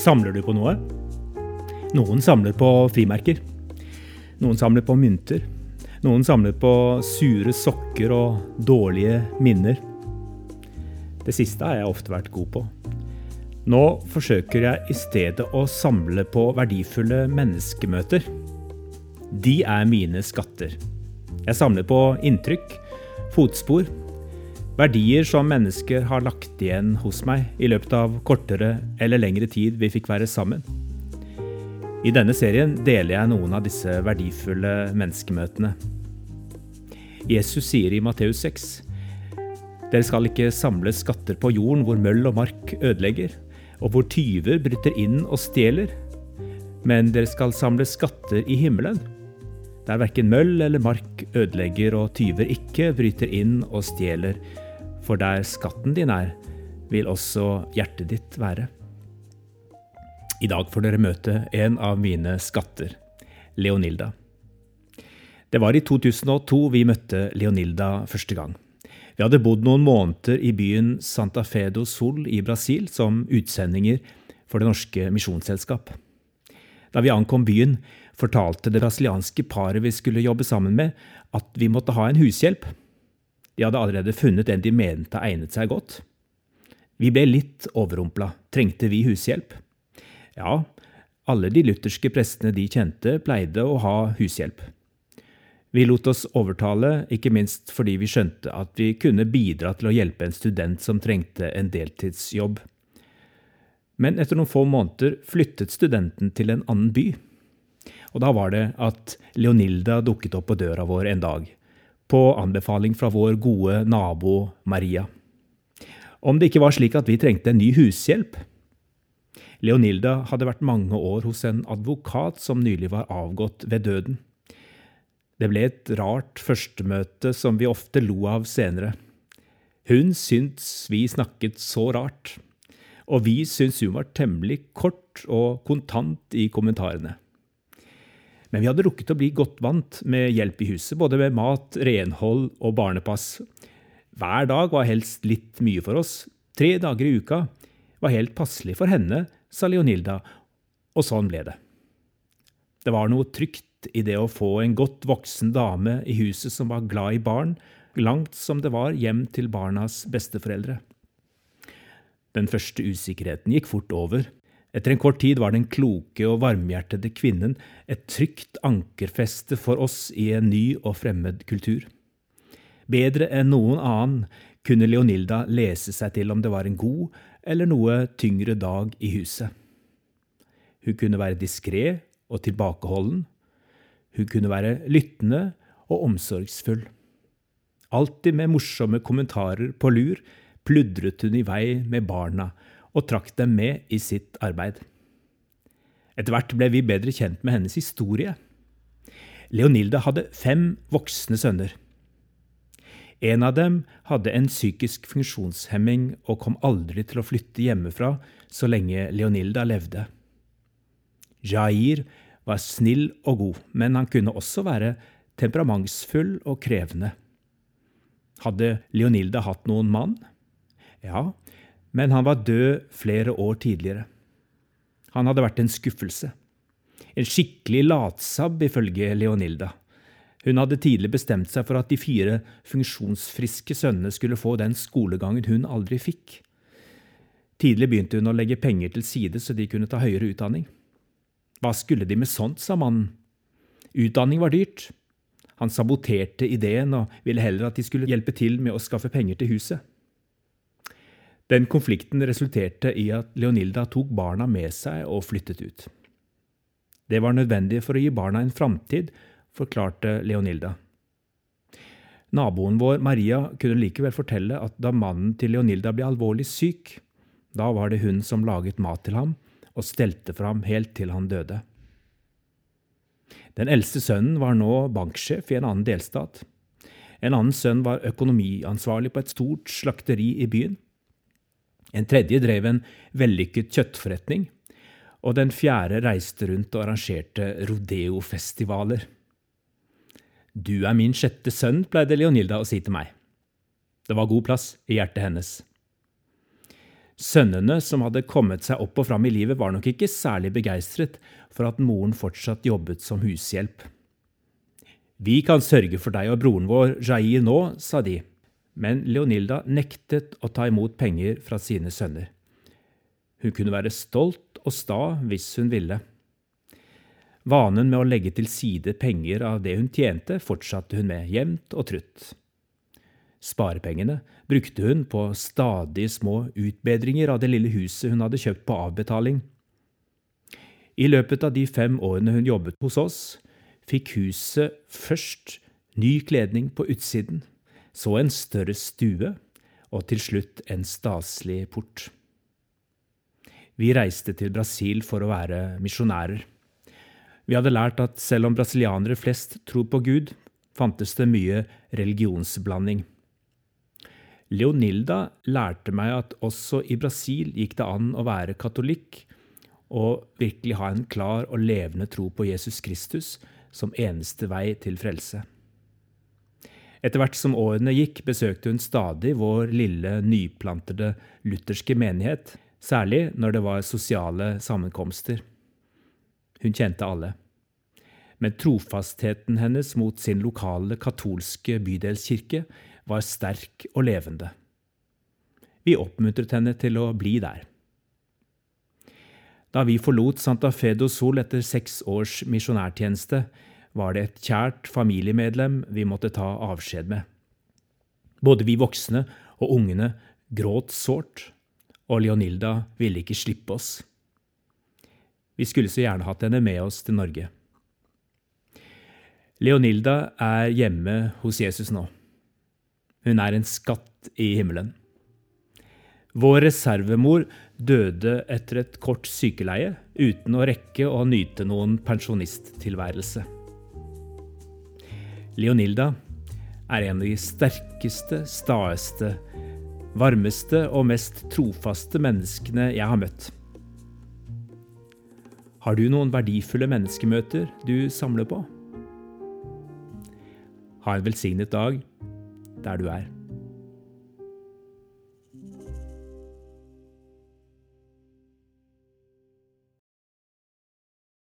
Samler du på noe? Noen samler på frimerker. Noen samler på mynter. Noen samler på sure sokker og dårlige minner. Det siste har jeg ofte vært god på. Nå forsøker jeg i stedet å samle på verdifulle menneskemøter. De er mine skatter. Jeg samler på inntrykk, fotspor, verdier som mennesker har lagt igjen hos meg i løpet av kortere eller lengre tid vi fikk være sammen. I denne serien deler jeg noen av disse verdifulle menneskemøtene. Jesus sier i Matteus 6.: Dere skal ikke samle skatter på jorden hvor møll og mark ødelegger, og hvor tyver bryter inn og stjeler, men dere skal samle skatter i himmelen, der verken møll eller mark ødelegger og tyver ikke bryter inn og stjeler, for der skatten din er, vil også hjertet ditt være. I dag får dere møte en av mine skatter, Leonilda. Det var i 2002 vi møtte Leonilda første gang. Vi hadde bodd noen måneder i byen Santa Fe do Sol i Brasil som utsendinger for Det norske misjonsselskap. Da vi ankom byen, fortalte det brasilianske paret vi skulle jobbe sammen med, at vi måtte ha en hushjelp. De hadde allerede funnet en de mente egnet seg godt. Vi ble litt overrumpla. Trengte vi hushjelp? Ja, alle de lutherske prestene de kjente, pleide å ha hushjelp. Vi lot oss overtale, ikke minst fordi vi skjønte at vi kunne bidra til å hjelpe en student som trengte en deltidsjobb. Men etter noen få måneder flyttet studenten til en annen by. Og da var det at Leonilda dukket opp på døra vår en dag, på anbefaling fra vår gode nabo Maria. Om det ikke var slik at vi trengte en ny hushjelp, Leonilda hadde vært mange år hos en advokat som nylig var avgått ved døden. Det ble et rart førstemøte som vi ofte lo av senere. Hun syntes vi snakket så rart, og vi syntes hun var temmelig kort og kontant i kommentarene. Men vi hadde rukket å bli godt vant med hjelp i huset, både med mat, renhold og barnepass. Hver dag var helst litt mye for oss. Tre dager i uka var helt passelig for henne sa Leonilda, og sånn ble det. Det var noe trygt i det å få en godt voksen dame i huset som var glad i barn, langt som det var hjem til barnas besteforeldre. Den første usikkerheten gikk fort over. Etter en kort tid var den kloke og varmhjertede kvinnen et trygt ankerfeste for oss i en ny og fremmed kultur. Bedre enn noen annen kunne Leonilda lese seg til om det var en god eller noe tyngre dag i huset. Hun kunne være diskré og tilbakeholden. Hun kunne være lyttende og omsorgsfull. Alltid med morsomme kommentarer på lur pludret hun i vei med barna og trakk dem med i sitt arbeid. Etter hvert ble vi bedre kjent med hennes historie. Leonilda hadde fem voksne sønner. En av dem hadde en psykisk funksjonshemming og kom aldri til å flytte hjemmefra så lenge Leonilda levde. Jair var snill og god, men han kunne også være temperamentsfull og krevende. Hadde Leonilda hatt noen mann? Ja, men han var død flere år tidligere. Han hadde vært en skuffelse. En skikkelig latsabb, ifølge Leonilda. Hun hadde tidlig bestemt seg for at de fire funksjonsfriske sønnene skulle få den skolegangen hun aldri fikk. Tidlig begynte hun å legge penger til side så de kunne ta høyere utdanning. Hva skulle de med sånt, sa mannen. Utdanning var dyrt. Han saboterte ideen og ville heller at de skulle hjelpe til med å skaffe penger til huset. Den konflikten resulterte i at Leonilda tok barna med seg og flyttet ut. Det var nødvendig for å gi barna en framtid forklarte Leonilda. Naboen vår, Maria, kunne likevel fortelle at da mannen til Leonilda ble alvorlig syk, da var det hun som laget mat til ham og stelte for ham helt til han døde. Den eldste sønnen var nå banksjef i en annen delstat. En annen sønn var økonomiansvarlig på et stort slakteri i byen. En tredje drev en vellykket kjøttforretning, og den fjerde reiste rundt og arrangerte rodeofestivaler. Du er min sjette sønn, pleide Leonilda å si til meg. Det var god plass i hjertet hennes. Sønnene som hadde kommet seg opp og fram i livet, var nok ikke særlig begeistret for at moren fortsatt jobbet som hushjelp. Vi kan sørge for deg og broren vår Jair nå, sa de, men Leonilda nektet å ta imot penger fra sine sønner. Hun kunne være stolt og sta hvis hun ville. Vanen med å legge til side penger av det hun tjente, fortsatte hun med, jevnt og trutt. Sparepengene brukte hun på stadig små utbedringer av det lille huset hun hadde kjøpt på avbetaling. I løpet av de fem årene hun jobbet hos oss, fikk huset først ny kledning på utsiden, så en større stue og til slutt en staselig port. Vi reiste til Brasil for å være misjonærer. Vi hadde lært at selv om brasilianere flest tror på Gud, fantes det mye religionsblanding. Leonilda lærte meg at også i Brasil gikk det an å være katolikk og virkelig ha en klar og levende tro på Jesus Kristus som eneste vei til frelse. Etter hvert som årene gikk, besøkte hun stadig vår lille, nyplantede lutherske menighet, særlig når det var sosiale sammenkomster. Hun kjente alle. Men trofastheten hennes mot sin lokale katolske bydelskirke var sterk og levende. Vi oppmuntret henne til å bli der. Da vi forlot Santa Fe do Sol etter seks års misjonærtjeneste, var det et kjært familiemedlem vi måtte ta avskjed med. Både vi voksne og ungene gråt sårt, og Leonilda ville ikke slippe oss. Vi skulle så gjerne hatt henne med oss til Norge. Leonilda er hjemme hos Jesus nå. Hun er en skatt i himmelen. Vår reservemor døde etter et kort sykeleie uten å rekke å nyte noen pensjonisttilværelse. Leonilda er en av de sterkeste, staeste, varmeste og mest trofaste menneskene jeg har møtt. Har du noen verdifulle menneskemøter du samler på? Ha en velsignet dag der du er.